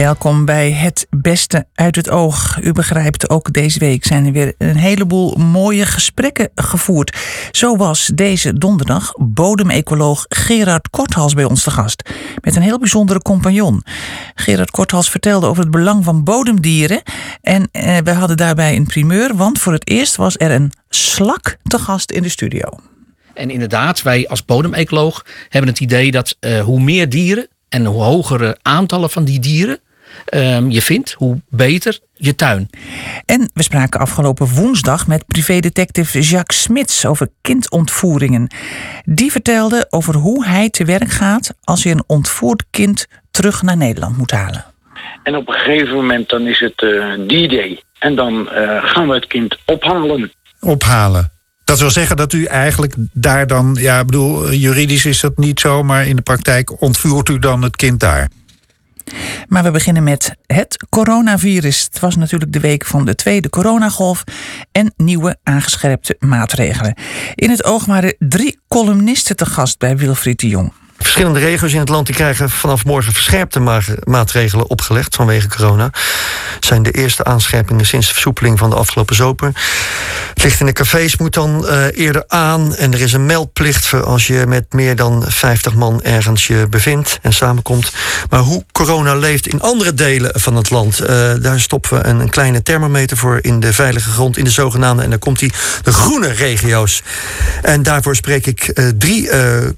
Welkom bij Het Beste uit het Oog. U begrijpt, ook deze week zijn er weer een heleboel mooie gesprekken gevoerd. Zo was deze donderdag bodemecoloog Gerard Korthals bij ons te gast. Met een heel bijzondere compagnon. Gerard Korthals vertelde over het belang van bodemdieren. En eh, we hadden daarbij een primeur, want voor het eerst was er een slak te gast in de studio. En inderdaad, wij als bodemecoloog hebben het idee dat uh, hoe meer dieren en hoe hogere aantallen van die dieren um, je vindt, hoe beter je tuin. En we spraken afgelopen woensdag met privédetective Jacques Smits over kindontvoeringen. Die vertelde over hoe hij te werk gaat als hij een ontvoerd kind terug naar Nederland moet halen. En op een gegeven moment dan is het uh, D-Day. En dan uh, gaan we het kind ophalen. Ophalen? Dat wil zeggen dat u eigenlijk daar dan, ja, ik bedoel, juridisch is dat niet zo, maar in de praktijk ontvoert u dan het kind daar. Maar we beginnen met het coronavirus. Het was natuurlijk de week van de tweede coronagolf en nieuwe aangescherpte maatregelen. In het oog waren drie columnisten te gast bij Wilfried de Jong. Verschillende regio's in het land die krijgen vanaf morgen verscherpte maatregelen opgelegd vanwege corona. Zijn de eerste aanscherpingen sinds de versoepeling van de afgelopen zomer. Het licht in de cafés moet dan uh, eerder aan en er is een meldplicht voor als je met meer dan 50 man ergens je bevindt en samenkomt. Maar hoe corona leeft in andere delen van het land, uh, daar stoppen we een, een, kleine thermometer voor in de veilige grond, in de zogenaamde, en dan komt die de groene regio's. En daarvoor spreek ik uh, drie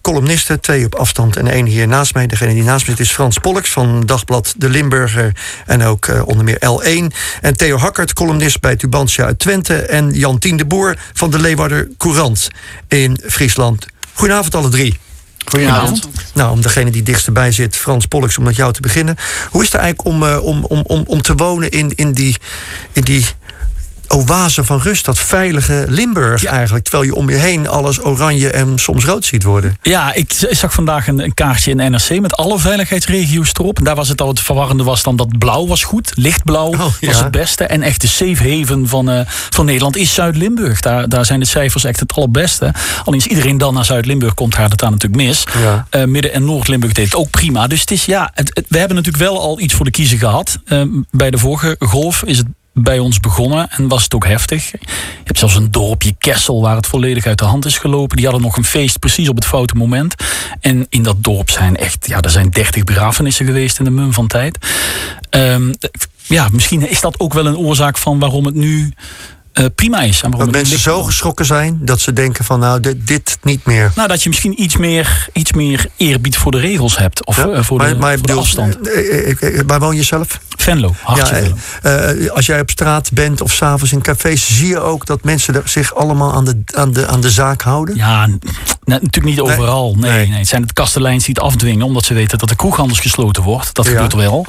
columnisten, twee op afstand afstand. En één hier naast mij, degene die naast me zit, is Frans Pollux van Dagblad De Limburger en ook uh, onder meer L1. En Theo Hakkert, columnist bij Tubantia uit Twente. En Jan Tien de Boer van de Leeuwarder Courant in Friesland. Goedenavond alle drie. Goedenavond. Nou, om degene die dichtstbij zit, Frans Pollux, om met jou te beginnen. Hoe is het eigenlijk om, uh, om, om, om, om te wonen in, in die, in die oase van rust, dat veilige Limburg eigenlijk. Terwijl je om je heen alles oranje en soms rood ziet worden. Ja, ik zag vandaag een, een kaartje in NRC met alle veiligheidsregio's erop. En daar was het al het verwarrende was dan dat blauw was goed. Lichtblauw oh, ja. was het beste. En echt de safe haven van, uh, van Nederland is Zuid-Limburg. Daar, daar zijn de cijfers echt het allerbeste. Alleen als iedereen dan naar Zuid-Limburg komt, gaat het daar natuurlijk mis. Ja. Uh, Midden- en Noord-Limburg deed het ook prima. Dus het is ja, het, het, we hebben natuurlijk wel al iets voor de kiezer gehad. Uh, bij de vorige golf is het bij ons begonnen en was het ook heftig. Je hebt zelfs een dorpje Kessel waar het volledig uit de hand is gelopen. Die hadden nog een feest precies op het foute moment. En in dat dorp zijn echt, ja, er zijn 30 begrafenissen geweest in de mum van tijd. Um, ja, misschien is dat ook wel een oorzaak van waarom het nu uh, prima is. Dat mensen zo geschrokken zijn dat ze denken van nou, dit, dit, niet meer. Nou, dat je misschien iets meer, iets meer eerbied voor de regels hebt. Of ja, uh, voor, maar, de, maar voor bedoel, de afstand. Uh, waar woon je zelf? Venlo, hartje ja, Als jij op straat bent of s'avonds in cafés... zie je ook dat mensen zich allemaal aan de, aan de, aan de zaak houden? Ja, natuurlijk niet overal. Nee, nee. nee. Het zijn het kasteleins die het afdwingen... omdat ze weten dat de kroeg anders gesloten wordt. Dat ja. gebeurt wel.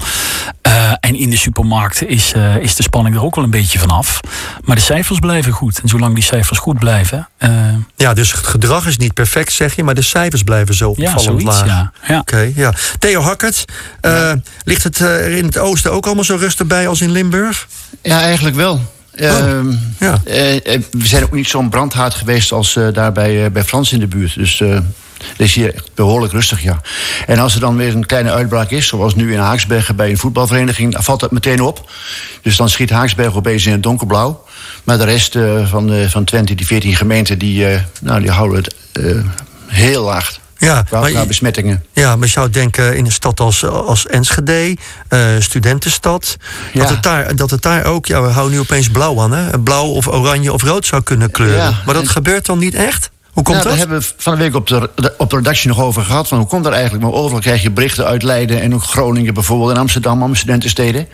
en in de supermarkt is, is de spanning er ook wel een beetje vanaf. Maar cijfers blijven goed. En zolang die cijfers goed blijven. Uh... Ja, dus het gedrag is niet perfect, zeg je, maar de cijfers blijven zo opvallend ja, zoiets, laag. Ja. ja. Okay, ja. Theo Hakkert, uh, ja. ligt het uh, in het oosten ook allemaal zo rustig bij als in Limburg? Ja, eigenlijk wel. Oh, uh, ja. we zijn ook niet zo'n brandhaard geweest als daar bij, bij Frans in de buurt. Dus dat is hier behoorlijk rustig, ja. En als er dan weer een kleine uitbraak is, zoals nu in Haaksbergen bij een voetbalvereniging, dan valt dat meteen op. Dus dan schiet Haaksbergen opeens in het donkerblauw. Maar de rest uh, van, uh, van Twente, die 14 gemeenten, die, uh, nou, die houden het heel laag. Ja, qua, qua besmettingen. Ja, maar je zou denken in een stad als, als Enschede, studentenstad, ja. dat, het daar, dat het daar ook, ja, we houden nu opeens blauw aan, hè? Blauw of oranje of rood zou kunnen kleuren. Ja, maar dat en... gebeurt dan niet echt? Hoe komt nou, dat? Daar hebben we van de week op de, op de redactie nog over gehad. Van hoe komt dat eigenlijk? Maar overal krijg je berichten uit Leiden en ook Groningen bijvoorbeeld en Amsterdam, allemaal studentensteden.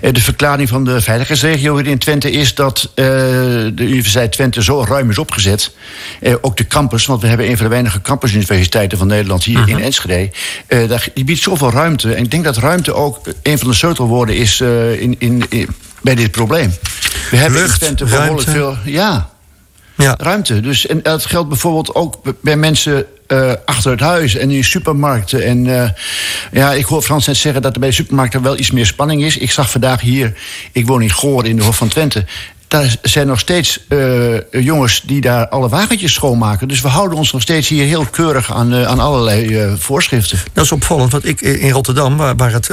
De verklaring van de veiligheidsregio hier in Twente is dat uh, de Universiteit Twente zo ruim is opgezet. Uh, ook de campus, want we hebben een van de weinige campusuniversiteiten van Nederland hier uh -huh. in Enschede. Daar, die biedt zoveel ruimte. En ik denk dat ruimte ook een van de sleutelwoorden is in, in, in, bij dit probleem. We hebben Lucht, in Twente behoorlijk veel. Ja, ja. ruimte. Dus, en dat geldt bijvoorbeeld ook bij mensen uh, achter het huis en in supermarkten. En uh, ja, ik hoor Frans net zeggen dat er bij supermarkten wel iets meer spanning is. Ik zag vandaag hier, ik woon in Goor in de Hof van Twente daar zijn nog steeds uh, jongens die daar alle wagentjes schoonmaken. Dus we houden ons nog steeds hier heel keurig aan, uh, aan allerlei uh, voorschriften. Dat is opvallend, want ik in Rotterdam, waar, waar het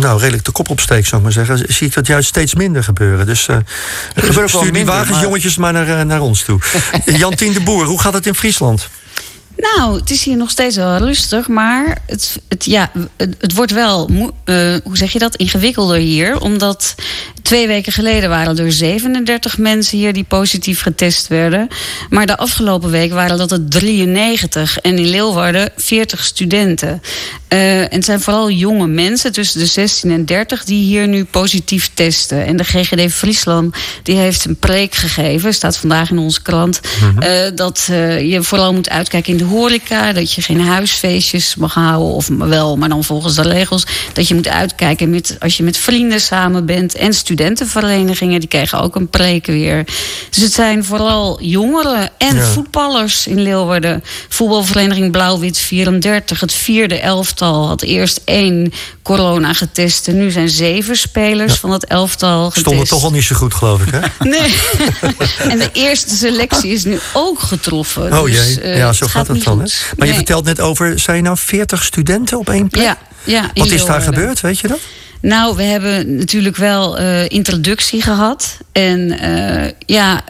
nou, redelijk de kop opsteekt, zou ik maar zeggen, zie ik dat juist steeds minder gebeuren. Dus stuur die wagensjongetjes maar, maar naar, naar ons toe. Jantien de Boer, hoe gaat het in Friesland? Nou, het is hier nog steeds wel rustig, maar het, het, ja, het, het wordt wel, uh, hoe zeg je dat, ingewikkelder hier. Omdat twee weken geleden waren er 37 mensen hier die positief getest werden. Maar de afgelopen week waren dat er 93 en in Leeuwarden 40 studenten. Uh, en het zijn vooral jonge mensen tussen de 16 en 30 die hier nu positief testen. En de GGD Friesland die heeft een preek gegeven, staat vandaag in onze krant, -hmm. uh, dat je vooral moet uitkijken in de horeca, dat je geen huisfeestjes mag houden, of wel, maar dan volgens de regels. Dat je moet uitkijken met, als je met vrienden samen bent. En studentenverenigingen, die krijgen ook een preek weer. Dus het zijn vooral jongeren en ja. voetballers in Leeuwarden. Voetbalvereniging Blauw-Wit 34, het vierde elftal, had eerst één corona getest. En nu zijn zeven spelers ja. van dat elftal getest. Stonden toch al niet zo goed, geloof ik, hè? nee. en de eerste selectie is nu ook getroffen. Oh dus, jee, uh, ja, zo gaat het dan. Hè? Maar nee. je vertelt net over, zijn je nou 40 studenten op één plek? Ja, ja Wat is daar gebeurd, weet je dat? Nou, we hebben natuurlijk wel uh, introductie gehad. En uh, ja,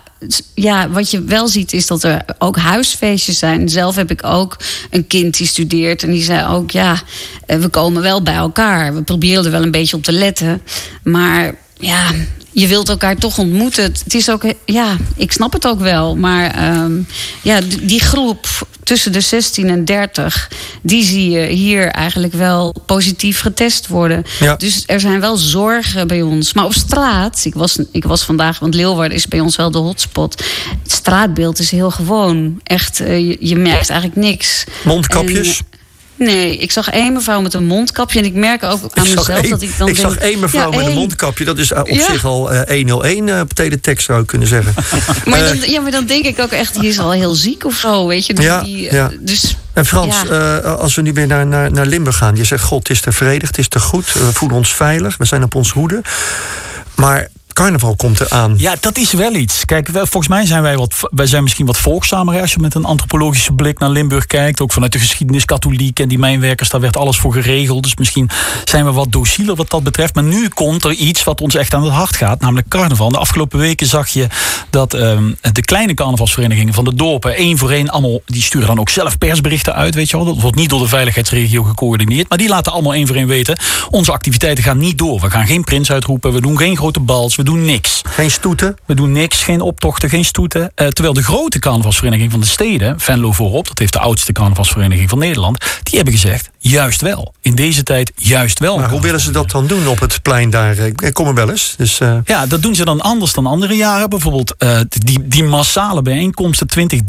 ja, wat je wel ziet is dat er ook huisfeestjes zijn. Zelf heb ik ook een kind die studeert. En die zei ook, ja, we komen wel bij elkaar. We proberen er wel een beetje op te letten. Maar ja, je wilt elkaar toch ontmoeten. Het is ook, ja, ik snap het ook wel. Maar um, ja, die groep tussen de 16 en 30, die zie je hier eigenlijk wel positief getest worden. Ja. Dus er zijn wel zorgen bij ons. Maar op straat, ik was, ik was vandaag, want Leeuwarden is bij ons wel de hotspot. Het straatbeeld is heel gewoon. Echt, uh, je, je, merkt eigenlijk niks. Mondkapjes? En, Nee, ik zag één mevrouw met een mondkapje. En ik merk ook aan ik mezelf één, dat ik dan Ik denk, zag één mevrouw ja, met een mondkapje. Dat is op Ja. zich al uh, 101 uh, op teletext zou ik kunnen zeggen. Maar Eh, dan, ja, maar dan denk ik ook echt, die is al heel ziek of zo, weet je. Dus, Ja, die, ja. dus En Frans, Ja. eh, als we nu weer naar, naar, naar Limburg gaan. Je zegt, god, het is er vredig, het is er goed. We voelen ons veilig, we zijn op ons hoede. Maar carnaval komt eraan. Ja, dat is wel iets. Kijk, volgens mij zijn wij wat, wij zijn misschien wat volgzamer. Als je met een antropologische blik naar Limburg kijkt. Ook vanuit de geschiedenis katholiek en die mijnwerkers, daar werd alles voor geregeld. Dus misschien zijn we wat docieler wat dat betreft. Maar nu komt er iets wat ons echt aan het hart gaat, namelijk carnaval. De afgelopen weken zag je dat ehm, de kleine carnavalsverenigingen van de dorpen één voor één allemaal, die sturen dan ook zelf persberichten uit, weet je wel. Dat wordt niet door de veiligheidsregio gecoördineerd. Maar die laten allemaal één voor één weten, onze activiteiten gaan niet door. We gaan geen prins uitroepen, we doen geen grote bals, we doen niks. Geen stoeten? We doen niks, geen optochten, geen stoeten. Eh, terwijl de grote carnavalsvereniging van de steden, Venlo voorop, dat heeft de oudste carnavalsvereniging van Nederland, die hebben gezegd, juist wel. In deze tijd juist wel. Maar hoe willen ze dat dan doen op het plein daar? Ik kom er wel eens. Dus, eh, Ja, dat doen ze dan anders dan andere jaren. Bijvoorbeeld eh, die, die massale bijeenkomsten, 20,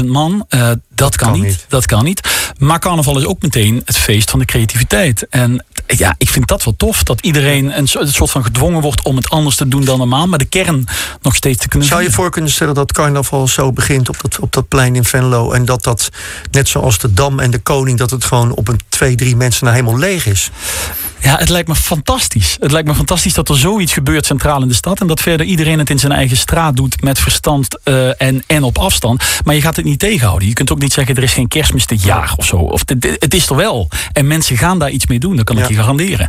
30.000 man. dat kan, kan niet. niet. Dat kan niet. Maar carnaval is ook meteen het feest van de creativiteit. En ja, ik vind dat wel tof. Dat iedereen een, so- een soort van gedwongen wordt om het anders te doen dan normaal. Maar de kern nog steeds te kunnen Zou je voor kunnen stellen dat carnaval zo begint op dat, op dat plein in Venlo... en dat dat, net zoals de Dam en de Koning... dat het gewoon op een twee, drie mensen nou helemaal leeg is? Ja, het lijkt me fantastisch. Het lijkt me fantastisch dat er zoiets gebeurt centraal in de stad. En dat verder iedereen het in zijn eigen straat doet met verstand eh, en, en op afstand. Maar je gaat het niet tegenhouden. Je kunt ook niet zeggen er is geen kerstmis dit jaar of zo. Of dit- het is er wel. En mensen gaan daar iets mee doen, dat kan ik je garanderen.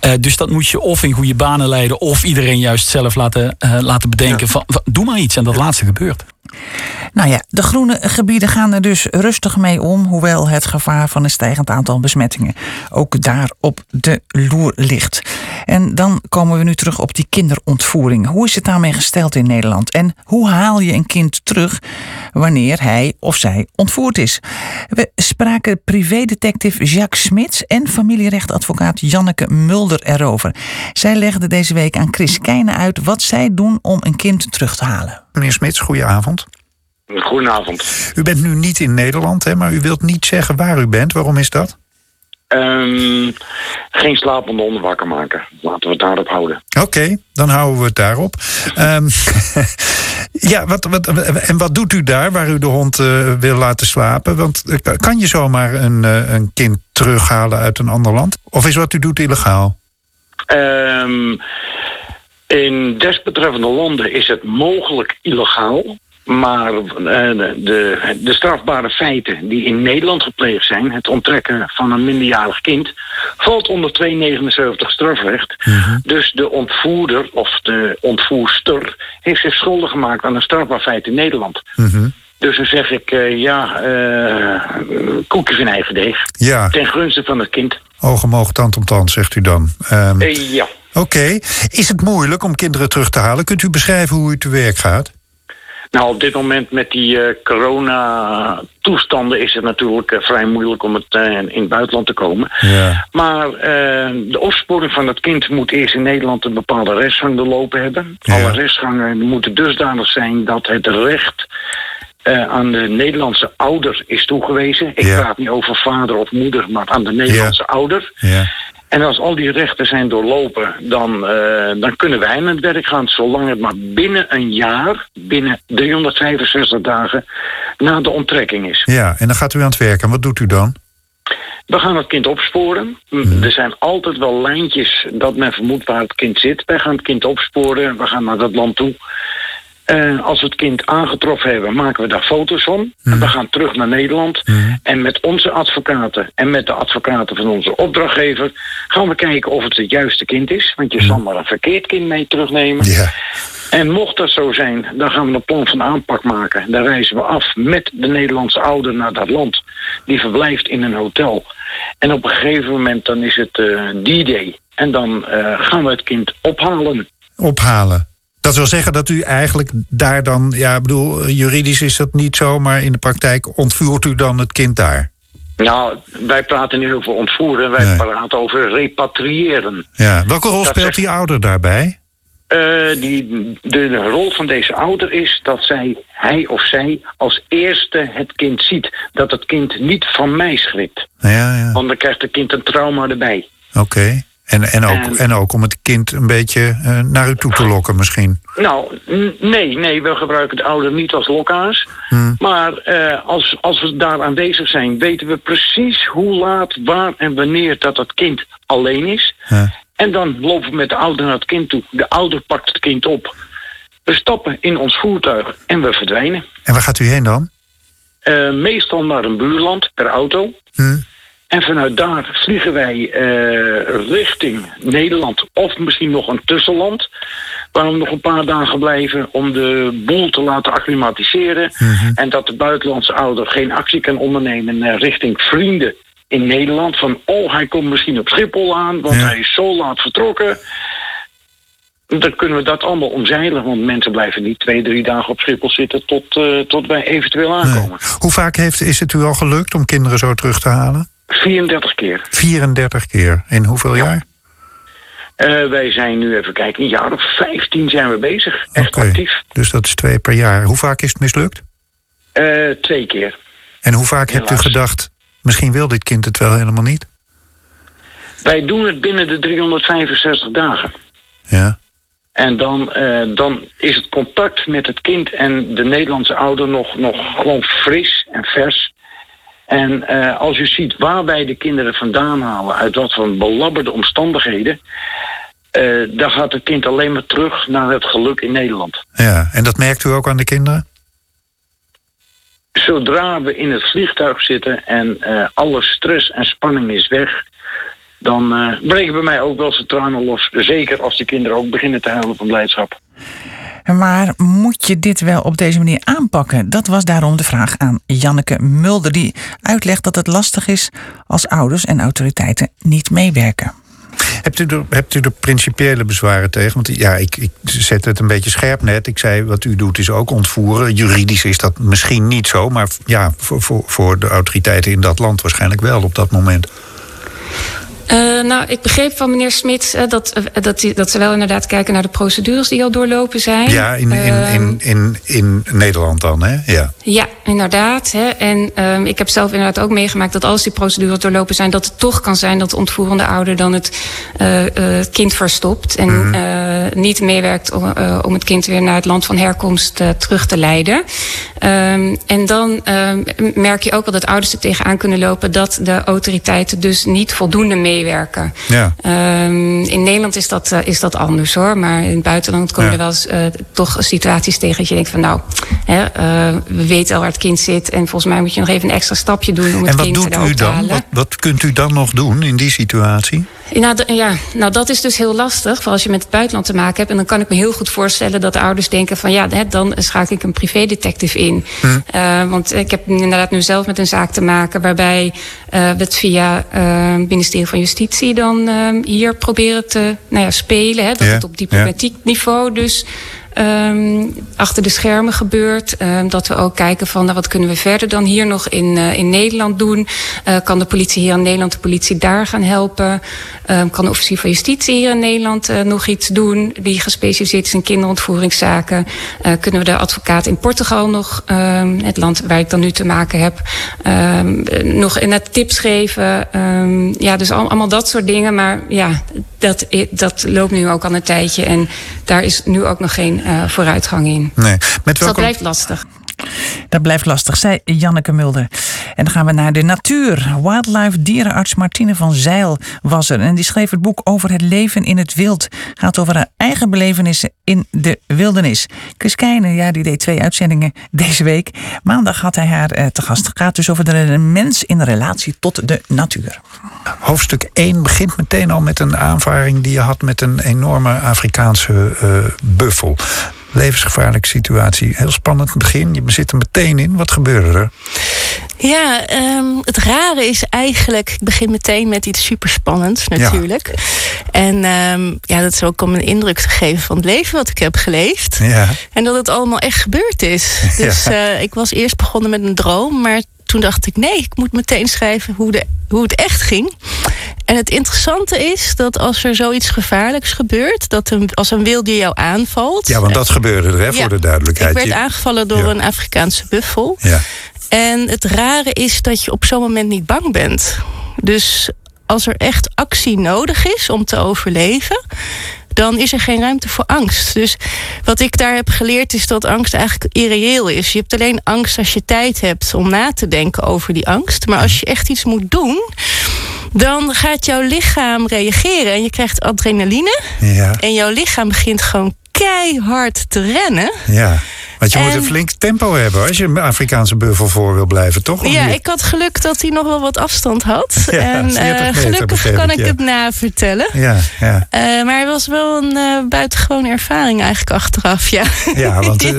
Eh, dus dat moet je of in goede banen leiden... of iedereen juist zelf laten, eh, laten bedenken van, van, doe maar iets. En dat laatste gebeurt. Nou ja, de groene gebieden gaan er dus rustig mee om, hoewel het gevaar van een stijgend aantal besmettingen ook daar op de loer ligt. En dan komen we nu terug op die kinderontvoering. Hoe is het daarmee gesteld in Nederland? En hoe haal je een kind terug wanneer hij of zij ontvoerd is? We spraken privédetective Jacques Smits en familierechtadvocaat Janneke Mulder erover. Zij legde deze week aan Chris Keijnen uit wat zij doen om een kind terug te halen. Meneer Smits, goedenavond. Goedenavond. U bent nu niet in Nederland, hè, maar u wilt niet zeggen waar u bent. Waarom is dat? Ehm, geen slapende honden wakker maken. Laten we het daarop houden. Oké, dan houden we het daarop. Ehm, ja, wat, wat, en wat doet u daar waar u de hond eh, wil laten slapen? Want eh, kan je zomaar een, eh, een kind terughalen uit een ander land? Of is wat u doet illegaal? Ehm, in desbetreffende landen is het mogelijk illegaal. Maar uh, de, de, strafbare feiten die in Nederland gepleegd zijn, het onttrekken van een minderjarig kind, valt onder 279 strafrecht. Mhm. Dus de ontvoerder of de ontvoerster heeft zich schuldig gemaakt aan een strafbaar feit in Nederland. Mhm. Dus dan zeg ik, uh, ja, uh, koekjes in eigen deeg. Ja. Ten gunste van het kind. Oog om oog, tand om tand, zegt u dan. Um, ja. Oké. Is het moeilijk om kinderen terug te halen? Kunt u beschrijven hoe u te werk gaat? Nou, op dit moment met die uh, corona-toestanden is het natuurlijk uh, vrij moeilijk om het uh, in het buitenland te komen. Ja. Maar de opsporing van het kind moet eerst in Nederland een bepaalde rechtsgang doorlopen hebben. Ja. Alle rechtsgangen moeten dusdanig zijn dat het recht uh, aan de Nederlandse ouder is toegewezen. Ik Ja. praat niet over vader of moeder, maar aan de Nederlandse ouder. Ja. En als al die rechten zijn doorlopen, dan, uh, dan kunnen wij aan het werk gaan, zolang het maar binnen een jaar, binnen 365 dagen, na de onttrekking is. ja, en dan gaat u aan het werk. En wat doet u dan? We gaan het kind opsporen. Mhm. Er zijn altijd wel lijntjes dat men vermoedt waar het kind zit. Wij gaan het kind opsporen, we gaan naar dat land toe. Uh, als we het kind aangetroffen hebben, maken we daar foto's van. Mhm. En we gaan terug naar Nederland. Mhm. En met onze advocaten en met de advocaten van onze opdrachtgever... gaan we kijken of het het juiste kind is. Want je zal maar een verkeerd kind mee terugnemen. Mhm. Ja. En mocht dat zo zijn, dan gaan we een plan van aanpak maken. Dan reizen we af met de Nederlandse ouder naar dat land. Die verblijft in een hotel. En op een gegeven moment dan is het uh, D-Day. En dan uh, gaan we het kind ophalen. Ophalen. Dat wil zeggen dat u eigenlijk daar dan, ja, ik bedoel, juridisch is dat niet zo, maar in de praktijk ontvoert u dan het kind daar? Nou, wij praten niet over ontvoeren, wij Nee. praten over repatriëren. Ja. Welke rol Dat speelt zegt- die ouder daarbij? Uh, die, de, de rol van deze ouder is dat zij, hij of zij, als eerste het kind ziet. Dat het kind niet van mij schrikt. Ja, ja. Want dan krijgt het kind een trauma erbij. Oké. En, en, ook, En- en ook om het kind een beetje eh, naar u toe te lokken misschien. Nou, nee, nee, we gebruiken de ouder niet als lokkaars. Hmm. Maar eh, als, als we daar aanwezig zijn, weten we precies hoe laat, waar en wanneer dat het kind alleen is. En dan lopen we met de ouder naar het kind toe. De ouder pakt het kind op. We stappen in ons voertuig en we verdwijnen. En waar gaat u heen dan? Eh, meestal naar een buurland per auto. Hm? En vanuit daar vliegen wij eh, richting Nederland of misschien nog een tussenland. Waar we nog een paar dagen blijven om de boel te laten acclimatiseren. Mhm. En dat de buitenlandse ouder geen actie kan ondernemen eh, richting vrienden in Nederland. Van oh, hij komt misschien op Schiphol aan, want Ja. hij is zo laat vertrokken. Dan kunnen we dat allemaal omzeilen, want mensen blijven niet twee, drie dagen op Schiphol zitten tot, eh, tot wij eventueel aankomen. Hoe vaak heeft, is het u al gelukt om kinderen zo terug te halen? 34 keer. 34 keer. In hoeveel jaar? Eh, wij zijn nu even kijken, een jaar of 15 zijn we bezig. Echt actief. Dus dat is twee per jaar. Hoe vaak is het mislukt? Eh, twee keer. En hoe vaak hebt u gedacht, misschien wil dit kind het wel helemaal niet? Wij doen het binnen de 365 dagen. Ja. En dan, eh, dan is het contact met het kind en de Nederlandse ouder nog, nog gewoon fris en vers. En eh, als u ziet waar wij de kinderen vandaan halen, uit wat voor belabberde omstandigheden, eh, dan gaat het kind alleen maar terug naar het geluk in Nederland. ja. En dat merkt u ook aan de kinderen? Zodra we in het vliegtuig zitten en eh, alle stress en spanning is weg, dan eh, breken bij mij ook wel zijn tranen los. Zeker als de kinderen ook beginnen te huilen van blijdschap. Maar moet je dit wel op deze manier aanpakken? Dat was daarom de vraag aan Janneke Mulder, die uitlegt dat het lastig is als ouders en autoriteiten niet meewerken. Hebt u, er, hebt u er principiële bezwaren tegen? Want ja, ik, ik zet het een beetje scherp net. Ik zei, wat u doet is ook ontvoeren. Juridisch is dat misschien niet zo, maar ja, voor, voor, voor de autoriteiten in dat land waarschijnlijk wel op dat moment. Uh, nou, ik begreep van meneer Smit uh, dat, uh, dat, dat ze wel inderdaad kijken naar de procedures die al doorlopen zijn. Ja, in, in, in, in, in Nederland dan, hè? Ja, ja inderdaad. Hè. En um, ik heb zelf inderdaad ook meegemaakt dat als die procedures doorlopen zijn, dat het toch kan zijn dat de ontvoerende ouder dan het kind verstopt en mm -hmm. Niet meewerkt om, om het kind weer naar het land van herkomst terug te leiden. Um, en dan um, merk je ook wel dat ouders er tegenaan kunnen lopen dat de autoriteiten dus niet voldoende meewerken. Ja. Um, in Nederland is dat, uh, is dat anders hoor. Maar in het buitenland komen ja. er wel eens uh, toch situaties tegen dat je denkt van nou, hè, uh, we weten al waar het kind zit. En volgens mij moet je nog even een extra stapje doen om het kind te. En wat doet u dan? Wat, wat kunt u dan nog doen in die situatie? Nou, ja, nou, dat is dus heel lastig. Voor als je met het buitenland te maken hebt. En dan kan ik me heel goed voorstellen dat de ouders denken van ja, dan schakel ik een privédetective in. Hm. Uh, want ik heb inderdaad nu zelf met een zaak te maken waarbij uh, we het via uh, het ministerie van Justitie dan hier proberen te nou ja, spelen. Hè, dat ja. het op diplomatiek ja. niveau dus um, achter de schermen gebeurt. Um, dat we ook kijken van nou, wat kunnen we verder dan hier nog in, uh, in Nederland doen. Uh, kan de politie hier in Nederland de politie daar gaan helpen? Um, kan de officier van justitie hier in Nederland uh, nog iets doen die gespecialiseerd is in kinderontvoeringszaken? Kunnen we de advocaat in Portugal nog, het land waar ik dan nu te maken heb, nog in het tips geven? Ja, dus al, allemaal dat soort dingen. Maar ja, dat, dat loopt nu ook al een tijdje en daar is nu ook nog geen uh, vooruitgang in. Nee. Met welke... Dus dat blijft lastig. Dat blijft lastig, zei Janneke Mulder. En dan gaan we naar de natuur. Wildlife dierenarts Martine van Zeil was er. En die schreef het boek over het leven in het wild. Gaat over haar eigen belevenissen in de wildernis. Chris ja, die deed twee uitzendingen deze week. Maandag had hij haar eh, te gast. Het gaat dus over de mens in relatie tot de natuur. Hoofdstuk 1 begint meteen al met een aanvaring die je had met een enorme Afrikaanse uh, buffel levensgevaarlijke situatie. Heel spannend begin. Je zit er meteen in. Wat gebeurde er? Ja, um, het rare is eigenlijk... Ik begin meteen met iets superspannends natuurlijk. Ja. En um, ja, dat is ook om een indruk te geven van het leven wat ik heb geleefd. Ja. En dat het allemaal echt gebeurd is. Dus ja. uh, ik was eerst begonnen met een droom... maar toen dacht ik, nee, ik moet meteen schrijven hoe, de, hoe het echt ging. En het interessante is dat als er zoiets gevaarlijks gebeurt, dat een, als een wilde jou aanvalt. Ja, want dat gebeurde er, hè, ja, voor de duidelijkheid. Ik werd aangevallen door ja. een Afrikaanse buffel. Ja. En het rare is dat je op zo'n moment niet bang bent. Dus als er echt actie nodig is om te overleven, dan is er geen ruimte voor angst. Dus wat ik daar heb geleerd is dat angst eigenlijk irreëel is. Je hebt alleen angst als je tijd hebt om na te denken over die angst. Maar als je echt iets moet doen, dan gaat jouw lichaam reageren en je krijgt adrenaline. Ja. En jouw lichaam begint gewoon keihard te rennen. Ja. Want je en... moet een flink tempo hebben als je een Afrikaanse buffel voor wil blijven, toch? Ja, ik had geluk dat hij nog wel wat afstand had. Ja, en uh, gelukkig kan ik, ja. het navertellen. Ja, ja. Uh, maar het was wel een uh, buitengewone ervaring eigenlijk achteraf, ja. Ja, want ja.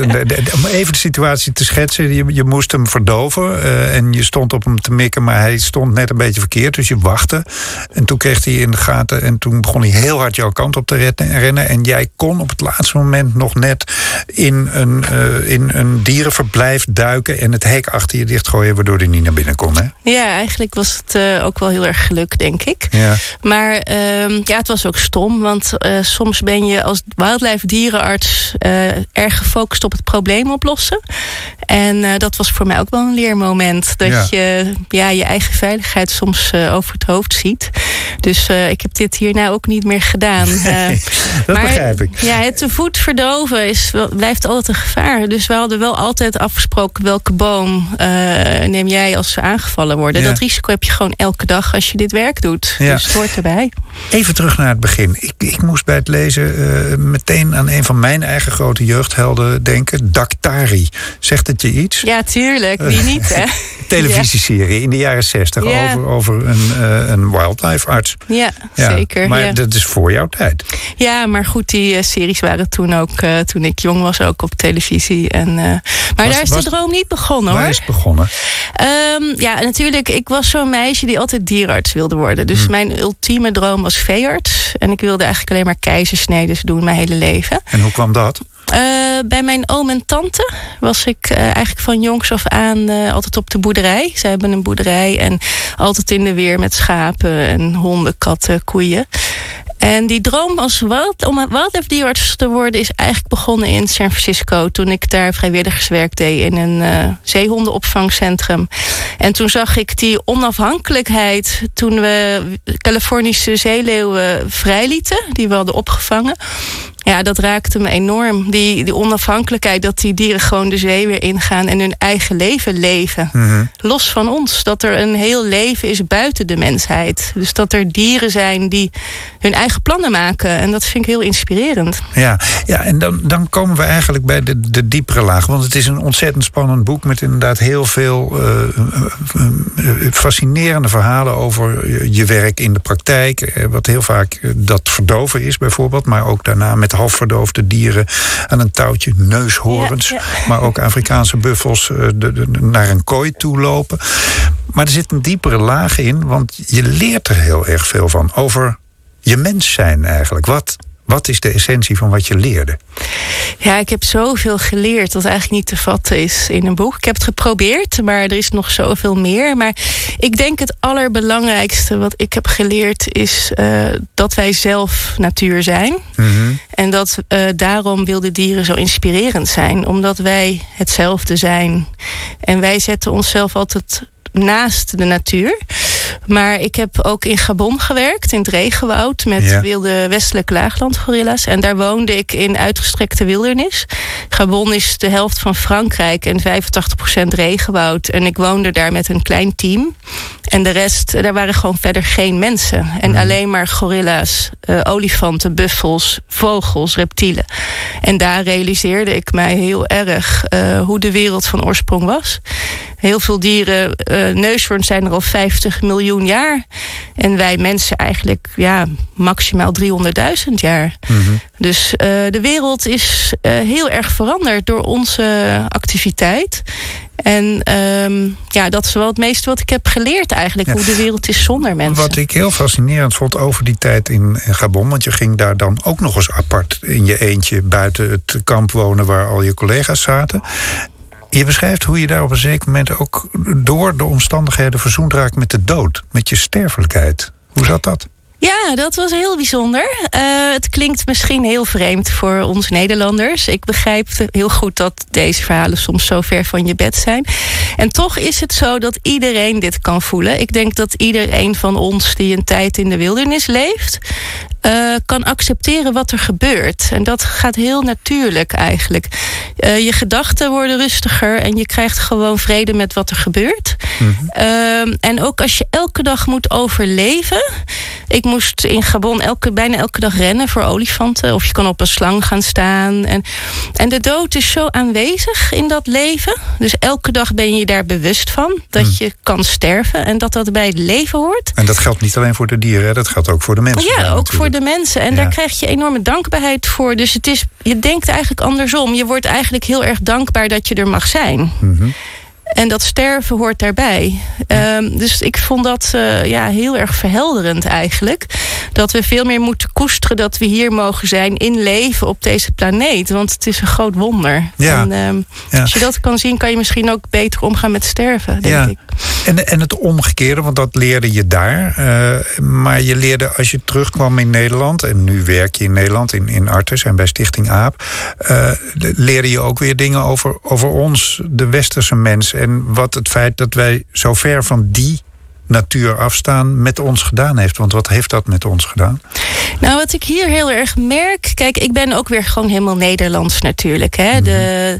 om even de situatie te schetsen. Je, je moest hem verdoven en je stond op hem te mikken, maar hij stond net een beetje verkeerd. Dus je wachtte. En toen kreeg hij in de gaten en toen begon hij heel hard jouw kant op te rennen. En jij kon op het laatste moment nog net in een in een dierenverblijf duiken en het hek achter je dichtgooien, waardoor hij niet naar binnen kon. Hè? Ja, eigenlijk was het uh, ook wel heel erg geluk, denk ik. Ja. Maar uh, ja, het was ook stom, want uh, soms ben je als wildlife dierenarts uh, erg gefocust op het probleem oplossen. En dat was voor mij ook wel een leermoment. Dat ja. je ja, je eigen veiligheid soms over het hoofd ziet. Dus ik heb dit hierna ook niet meer gedaan. Nee, dat maar, begrijp ik. Ja, het te voet verdoven is, blijft altijd een gevaar. Dus we hadden wel altijd afgesproken welke boom uh, neem jij als ze aangevallen worden. Ja. Dat risico heb je gewoon elke dag als je dit werk doet. Ja. Dus het hoort erbij. Even terug naar het begin. Ik, ik moest bij het lezen uh, meteen aan een van mijn eigen grote jeugdhelden denken. Daktari. Zegt het je iets? Ja, tuurlijk. Wie niet, hè? Televisieserie ja. in de jaren zestig over, over een, uh, een wildlife arts. Ja, zeker. Maar dat is voor jouw tijd. Ja, maar goed, die series waren toen ook, toen ik jong was, ook op televisie. En, maar was, daar is was, de droom niet begonnen waar hoor. is het begonnen? Um, ja, natuurlijk. Ik was zo'n meisje die altijd dierarts wilde worden. Dus hmm. mijn ultieme droom was veearts. En ik wilde eigenlijk alleen maar keizersneden doen mijn hele leven. En hoe kwam dat? bij mijn oom en tante was ik eigenlijk van jongs af aan altijd op de boerderij. Ze hebben een boerderij en altijd in de weer met schapen en honden, katten, koeien. En die droom als wild, om wildlife te worden is eigenlijk begonnen in San Francisco. Toen ik daar vrijwilligerswerk deed in een uh, zeehondenopvangcentrum. En toen zag ik die onafhankelijkheid toen we Californische zeeleeuwen vrijlieten. Die we hadden opgevangen. Ja, dat raakte me enorm. Die, die onafhankelijkheid, dat die dieren gewoon de zee weer ingaan en hun eigen leven leven. Mhm. Los van ons. Dat er een heel leven is buiten de mensheid. Dus dat er dieren zijn die hun eigen plannen maken. En dat vind ik heel inspirerend. Ja, ja en dan, dan komen we eigenlijk bij de, de diepere laag. Want het is een ontzettend spannend boek met inderdaad heel veel uh, fascinerende verhalen over je werk in de praktijk. Wat heel vaak dat verdoven is, bijvoorbeeld. Maar ook daarna met halfverdoofde dieren aan een touwtje, neushoorns. Maar ook Afrikaanse buffels uh, de, naar een kooi toe lopen. Maar er zit een diepere laag in, want je leert er heel erg veel van. Over je mens zijn eigenlijk. Wat, wat is de essentie van wat je leerde? Ja, ik heb zoveel geleerd dat eigenlijk niet te vatten is in een boek. Ik heb het geprobeerd, maar er is nog zoveel meer. Maar ik denk het allerbelangrijkste wat ik heb geleerd is uh, dat wij zelf natuur zijn. Mm En dat uh, daarom wilde dieren zo inspirerend zijn, omdat wij hetzelfde zijn. En wij zetten onszelf altijd naast de natuur. Maar ik heb ook in Gabon gewerkt, in het regenwoud, met wilde westelijke laaglandgorilla's. En daar woonde ik in uitgestrekte wildernis. Gabon is de helft van Frankrijk en 85% regenwoud. En ik woonde daar met een klein team. En de rest, daar waren gewoon verder geen mensen. En mhm. alleen maar gorilla's, uh, olifanten, buffels, vogels, reptielen. En daar realiseerde ik mij heel erg uh, hoe de wereld van oorsprong was. Heel veel dieren, uh, neushoorns zijn er al 50 miljoen jaar. En wij mensen eigenlijk ja, maximaal 300.000 jaar. Mhm. Dus de wereld is heel erg veranderd door onze activiteit. En um, ja, dat is wel het meeste wat ik heb geleerd eigenlijk. Hoe de wereld is zonder mensen. Wat ik heel fascinerend vond over die tijd in Gabon. Want je ging daar dan ook nog eens apart in je eentje buiten het kamp wonen waar al je collega's zaten. Je beschrijft hoe je daar op een zeker moment ook door de omstandigheden verzoend raakt met de dood, met je sterfelijkheid. Hoe zat dat? Ja, dat was heel bijzonder. Uh, het klinkt misschien heel vreemd voor ons Nederlanders. Ik begrijp heel goed dat deze verhalen soms zo ver van je bed zijn. En toch is het zo dat iedereen dit kan voelen. Ik denk dat iedereen van ons die een tijd in de wildernis leeft, uh, kan accepteren wat er gebeurt. En dat gaat heel natuurlijk eigenlijk. Uh, je gedachten worden rustiger en je krijgt gewoon vrede met wat er gebeurt. Mm -hmm. uh, en ook als je elke dag moet overleven. Ik moest in Gabon elke, bijna elke dag rennen voor olifanten. Of je kan op een slang gaan staan. En, en de dood is zo aanwezig in dat leven. Dus elke dag ben je daar bewust van. Dat mm. je kan sterven en dat dat bij het leven hoort. En dat geldt niet alleen voor de dieren, dat geldt ook voor de mensen. Ja, ook voor de mensen. En daar krijg je enorme dankbaarheid voor. Dus het is, je denkt eigenlijk andersom. Je wordt eigenlijk heel erg dankbaar dat je er mag zijn. Mm en dat sterven hoort daarbij. Um, dus ik vond dat uh, ja, heel erg verhelderend eigenlijk. Dat we veel meer moeten koesteren dat we hier mogen zijn in leven op deze planeet. Want het is een groot wonder. Ja. En, um, ja. Als je dat kan zien, kan je misschien ook beter omgaan met sterven, denk ja. ik. En, en het omgekeerde, want dat leerde je daar. Uh, maar je leerde als je terugkwam in Nederland... en nu werk je in Nederland in, in Artes en bij Stichting AAP... Uh, leerde je ook weer dingen over, over ons, de westerse mens en wat het feit dat wij zo ver van die natuur afstaan met ons gedaan heeft. Want wat heeft dat met ons gedaan? Nou, wat ik hier heel erg merk. Kijk, ik ben ook weer gewoon helemaal Nederlands natuurlijk. Hè. Mm De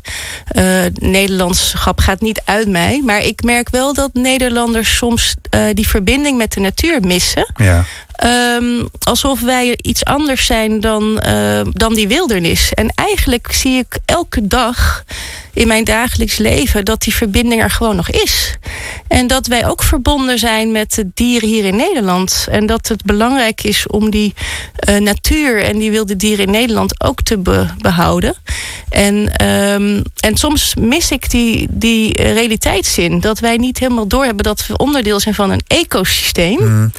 uh, Nederlandschap gaat niet uit mij. Maar ik merk wel dat Nederlanders soms uh, die verbinding met de natuur missen. Ja. Um, alsof wij iets anders zijn dan, uh, dan die wildernis. En eigenlijk zie ik elke dag in mijn dagelijks leven dat die verbinding er gewoon nog is. En dat wij ook verbonden zijn met de dieren hier in Nederland. En dat het belangrijk is om die uh, natuur en die wilde dieren in Nederland ook te be behouden. En, um, en soms mis ik die, die realiteitszin. Dat wij niet helemaal doorhebben dat we onderdeel zijn van een ecosysteem. Mm.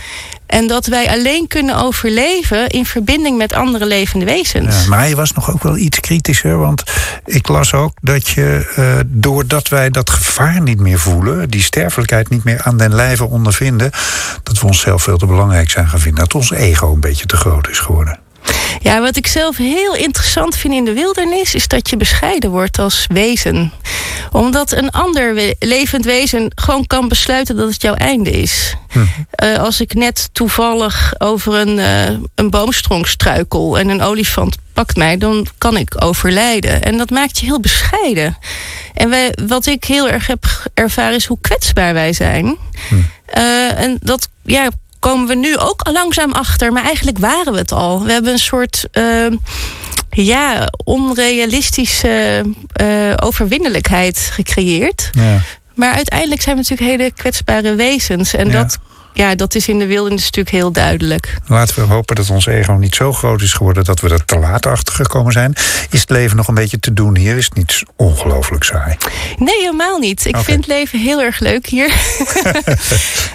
En dat wij alleen kunnen overleven in verbinding met andere levende wezens. Ja, maar je was nog ook wel iets kritischer. Want ik las ook dat je, uh, doordat wij dat gevaar niet meer voelen, die sterfelijkheid niet meer aan den lijve ondervinden, dat we onszelf veel te belangrijk zijn gaan vinden. Dat ons ego een beetje te groot is geworden. Ja, wat ik zelf heel interessant vind in de wildernis is dat je bescheiden wordt als wezen. Omdat een ander levend wezen gewoon kan besluiten dat het jouw einde is. Hm. Uh, als ik net toevallig over een, uh, een boomstronk struikel en een olifant pakt mij, dan kan ik overlijden. En dat maakt je heel bescheiden. En wij, wat ik heel erg heb ervaren is hoe kwetsbaar wij zijn. Hm. Uh, en dat ja, komen we nu ook al langzaam achter. Maar eigenlijk waren we het al. We hebben een soort uh, ja, onrealistische uh, overwinnelijkheid gecreëerd. Ja. Maar uiteindelijk zijn we natuurlijk hele kwetsbare wezens. En ja. dat ja, dat is in de wildernis natuurlijk heel duidelijk. Laten we hopen dat ons ego niet zo groot is geworden dat we er te laat achter gekomen zijn. Is het leven nog een beetje te doen hier? Is het niet ongelooflijk saai? Nee, helemaal niet. Ik okay. vind het leven heel erg leuk hier.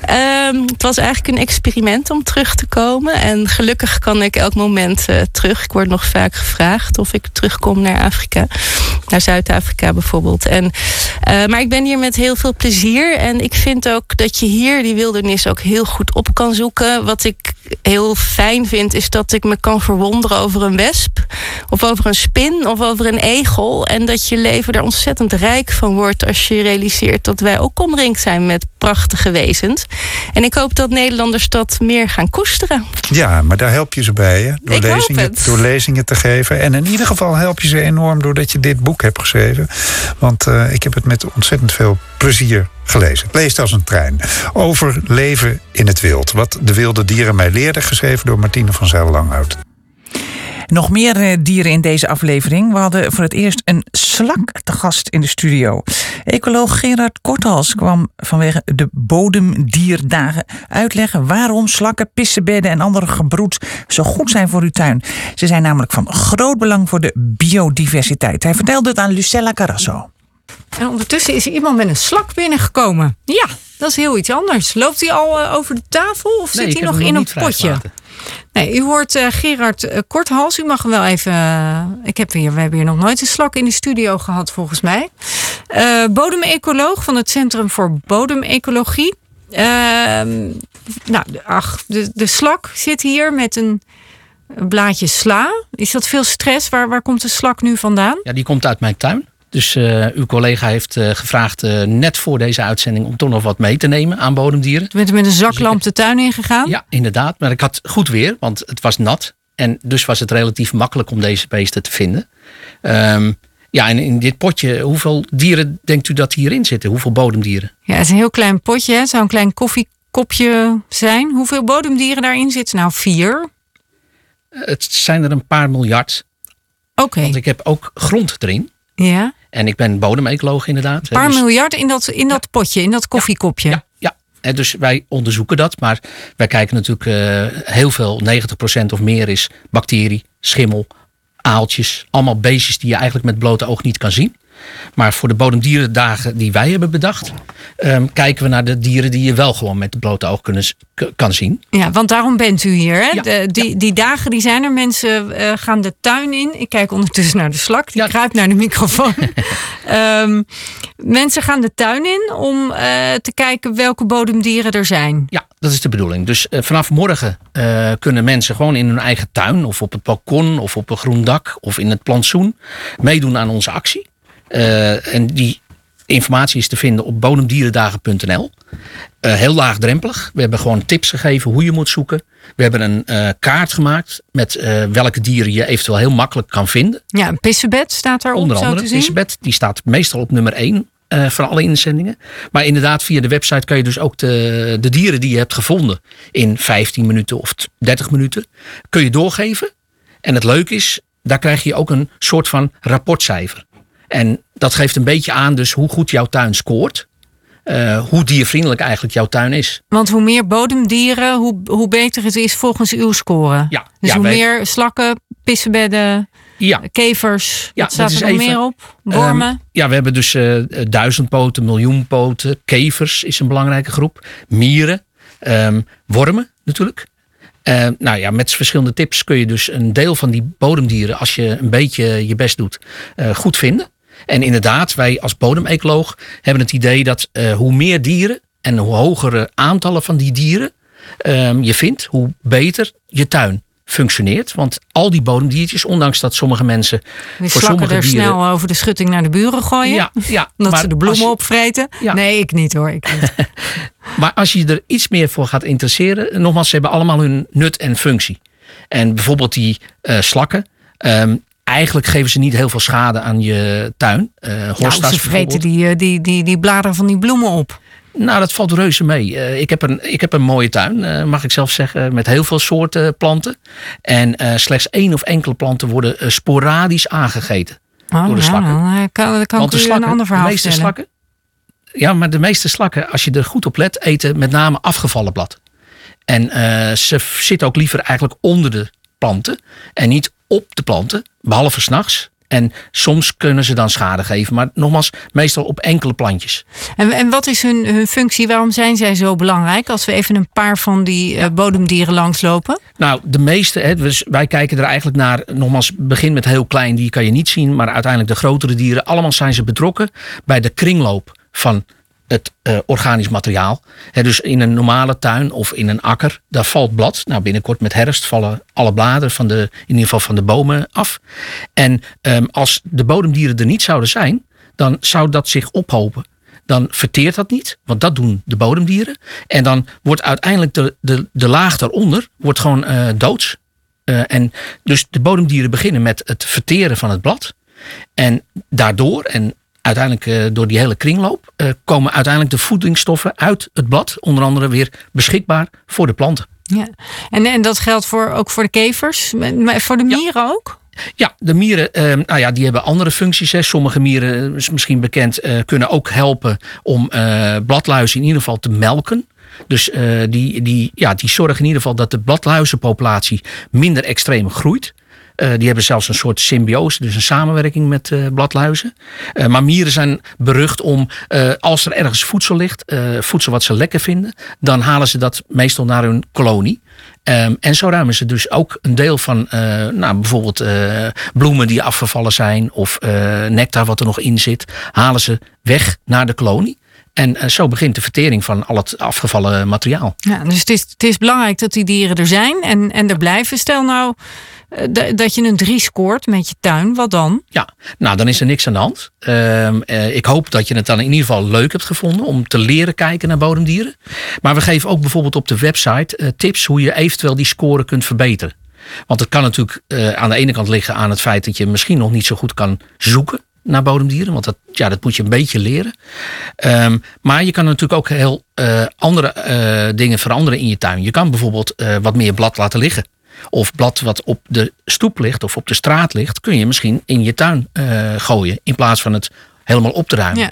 um, het was eigenlijk een experiment om terug te komen. En gelukkig kan ik elk moment uh, terug. Ik word nog vaak gevraagd of ik terugkom naar Afrika. Naar Zuid-Afrika bijvoorbeeld. En, uh, maar ik ben hier met heel veel plezier. En ik vind ook dat je hier die wildernis ook heel goed op kan zoeken. Wat ik heel fijn vind, is dat ik me kan verwonderen over een wesp, of over een spin, of over een egel. En dat je leven er ontzettend rijk van wordt als je realiseert dat wij ook omringd zijn met prachtige wezens. En ik hoop dat Nederlanders dat meer gaan koesteren. Ja, maar daar help je ze bij, hè? Door, lezingen, door lezingen te geven. En in ieder geval help je ze enorm doordat je dit boek hebt geschreven. Want uh, ik heb het met ontzettend veel plezier gelezen. Ik lees het als een trein. Over leven in het wild. Wat de wilde dieren mij leerden, geschreven door Martine van Zijl-Langhout. Nog meer dieren in deze aflevering. We hadden voor het eerst een slak te gast in de studio. Ecoloog Gerard Korthals kwam vanwege de bodemdierdagen uitleggen waarom slakken, pissenbedden en andere gebroed zo goed zijn voor uw tuin. Ze zijn namelijk van groot belang voor de biodiversiteit. Hij vertelde het aan Lucella Carasso. En ondertussen is er iemand met een slak binnengekomen. Ja, dat is heel iets anders. Loopt hij al uh, over de tafel of nee, zit hij nog in een potje? Nee, u hoort uh, Gerard uh, Korthals. U mag hem wel even. ik heb hier, we hebben hier nog nooit een slak in de studio gehad, volgens mij. bodemecoloog van het Centrum voor Bodemecologie. Ehm, nou, ach, de, de slak zit hier met een een blaadje sla. Is dat veel stress? Waar, waar komt de slak nu vandaan? Ja, die komt uit mijn tuin. Dus uh, uw collega heeft uh, gevraagd uh, net voor deze uitzending om toch nog wat mee te nemen aan bodemdieren. Toen bent u met een zaklamp de tuin ingegaan? Ja, inderdaad. Maar ik had goed weer, want het was nat. En dus was het relatief makkelijk om deze beesten te vinden. Um, ja, en in dit potje, hoeveel dieren denkt u dat hierin zitten? Hoeveel bodemdieren? Ja, het is een heel klein potje. Het zou een klein koffiekopje zijn. Hoeveel bodemdieren daarin zitten? Nou, vier. Het zijn er een paar miljard. Oké. Okay. Want ik heb ook grond erin. Ja. En ik ben bodemecoloog inderdaad. Een paar dus, miljard in dat, in dat potje, in dat koffiekopje. Ja, ja. Dus wij onderzoeken dat. Maar wij kijken natuurlijk uh, heel veel, 90% of meer is bacterie, schimmel, aaltjes. Allemaal beestjes die je eigenlijk met blote oog niet kan zien. Maar voor de bodemdierendagen die wij hebben bedacht, um, kijken we naar de dieren die je wel gewoon met het blote oog kunnen, kan zien. Ja, want daarom bent u hier. Hè? Ja, de, die, ja. die dagen die zijn er. Mensen uh, gaan de tuin in. Ik kijk ondertussen naar de slak. Die ja. kruipt naar de microfoon. um, mensen gaan de tuin in om uh, te kijken welke bodemdieren er zijn. Ja, dat is de bedoeling. Dus uh, vanaf morgen kunnen mensen gewoon in hun eigen tuin of op het balkon of op een groen dak of in het plantsoen meedoen aan onze actie. Uh, en die informatie is te vinden op bodemdierendagen.nl. Uh, heel laagdrempelig. We hebben gewoon tips gegeven hoe je moet zoeken. We hebben een uh, kaart gemaakt met welke dieren je eventueel heel makkelijk kan vinden. Ja, een pissebed staat daarop. Onder andere een pissebed. Die staat meestal op nummer 1 van alle inzendingen. Maar inderdaad, via de website kan je dus ook de, de dieren die je hebt gevonden in 15 minuten of 30 minuten, kun je doorgeven. En het leuke is, daar krijg je ook een soort van rapportcijfer. En dat geeft een beetje aan dus hoe goed jouw tuin scoort. Uh, hoe diervriendelijk eigenlijk jouw tuin is. Want hoe meer bodemdieren, hoe, hoe beter het is volgens uw score. Ja, dus ja, hoe meer slakken, pissenbedden, ja. kevers. Ja, wat staat er nog even, meer op? Wormen? Um, ja, we hebben dus uh, duizend poten, miljoen poten. Kevers is een belangrijke groep. Mieren. Ehm, wormen natuurlijk. Uh, nou ja, met verschillende tips kun je dus een deel van die bodemdieren, als je een beetje je best doet, goed vinden. En inderdaad, wij als bodemecoloog hebben het idee dat uh, hoe meer dieren en hoe hogere aantallen van die dieren um, je vindt, hoe beter je tuin functioneert. Want al die bodemdiertjes, ondanks dat sommige mensen. Die voor sommige er dieren, snel over de schutting naar de buren gooien. Ja, ja omdat ze de bloemen je, opvreten. Ja. Nee, ik niet hoor. Ik niet. maar als je er iets meer voor gaat interesseren, nogmaals, ze hebben allemaal hun nut en functie. En bijvoorbeeld die uh, slakken. Um, eigenlijk geven ze niet heel veel schade aan je tuin. Uh, nou, ze vreten die, die, die, die bladeren van die bloemen op. Nou, dat valt reuze mee. Uh, ik, heb een, ik heb een mooie tuin, uh, mag ik zelf zeggen, met heel veel soorten planten. En uh, slechts één of enkele planten worden sporadisch aangegeten oh, door de slakken. Nou, dan kan, dan kan Want de slakken, een ander verhaal de meeste slakken, Ja, maar de meeste slakken, als je er goed op let, eten met name afgevallen blad. En ze zitten ook liever eigenlijk onder de planten en niet op de planten, behalve s'nachts. En soms kunnen ze dan schade geven, maar nogmaals, meestal op enkele plantjes. En, en wat is hun, hun functie? Waarom zijn zij zo belangrijk? Als we even een paar van die uh, bodemdieren langslopen. Nou, de meeste, hè, dus wij kijken er eigenlijk naar, nogmaals, begin met heel klein, die kan je niet zien, maar uiteindelijk de grotere dieren, allemaal zijn ze betrokken bij de kringloop van het uh, organisch materiaal. dus in een normale tuin of in een akker, daar valt blad. Nou, binnenkort met herfst vallen alle bladeren van de, in ieder geval van de bomen af. En um, als de bodemdieren er niet zouden zijn, dan zou dat zich ophopen. Dan verteert dat niet, want dat doen de bodemdieren. En dan wordt uiteindelijk de, de, laag daaronder wordt gewoon. Uh, en dus de bodemdieren beginnen met het verteren van het blad. En daardoor, en uiteindelijk uh, door die hele kringloop uh, komen uiteindelijk de voedingsstoffen uit het blad, onder andere weer beschikbaar voor de planten. Ja, en, en dat geldt voor, ook voor de kevers, maar voor de mieren ja. ook? Ja, de mieren uh, nou ja, die hebben andere functies. Hè. Sommige mieren, is misschien bekend, kunnen ook helpen om bladluizen in ieder geval te melken. Dus die, die, ja, die zorgen in ieder geval dat de bladluizenpopulatie minder extreem groeit. Uh, die hebben zelfs een soort symbiose, dus een samenwerking met uh, bladluizen. Uh, maar mieren zijn berucht om, als er ergens voedsel ligt, voedsel wat ze lekker vinden, dan halen ze dat meestal naar hun kolonie. Um, en zo ruimen ze dus ook een deel van nou, bijvoorbeeld bloemen die afgevallen zijn of nectar wat er nog in zit, halen ze weg naar de kolonie. En zo begint de vertering van al het afgevallen materiaal. Ja, dus het is, het is belangrijk dat die dieren er zijn en, en er blijven. Stel nou eh, dat je een 3 scoort met je tuin, wat dan? Ja, nou dan is er niks aan de hand. Uh, ik hoop dat je het dan in ieder geval leuk hebt gevonden om te leren kijken naar bodemdieren. Maar we geven ook bijvoorbeeld op de website uh, tips hoe je eventueel die score kunt verbeteren. Want het kan natuurlijk aan de ene kant liggen aan het feit dat je misschien nog niet zo goed kan zoeken naar bodemdieren. Want dat, ja, dat moet je een beetje leren. Um, maar je kan natuurlijk ook heel andere dingen veranderen in je tuin. Je kan bijvoorbeeld wat meer blad laten liggen of blad wat op de stoep ligt of op de straat ligt, kun je misschien in je tuin uh, gooien. In plaats van het helemaal op te ruimen. Ja.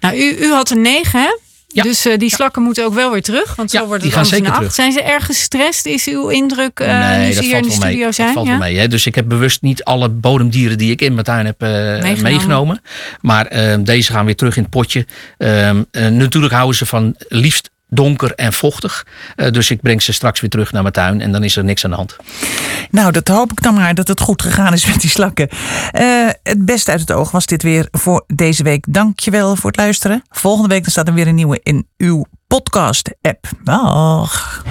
Nou, u, u had een 9, hè? Ja. Dus uh, die slakken ja. moeten ook wel weer terug. Want zo ja, wordt het die gaan zeker terug. Zijn ze erg gestrest? Is uw indruk uh, nee, nu ze hier in de studio mee. zijn? Dat valt wel mee. Hè? Dus ik heb bewust niet alle bodemdieren die ik in mijn tuin heb uh, meegenomen. meegenomen. Maar deze gaan weer terug in het potje. Ehm, natuurlijk houden ze van liefst donker en vochtig. Uh, dus ik breng ze straks weer terug naar mijn tuin en dan is er niks aan de hand. Nou, dat hoop ik dan maar dat het goed gegaan is met die slakken. Uh, het beste uit het oog was dit weer voor deze week. Dankjewel voor het luisteren. Volgende week dan staat er weer een nieuwe in uw podcast-app. Dag.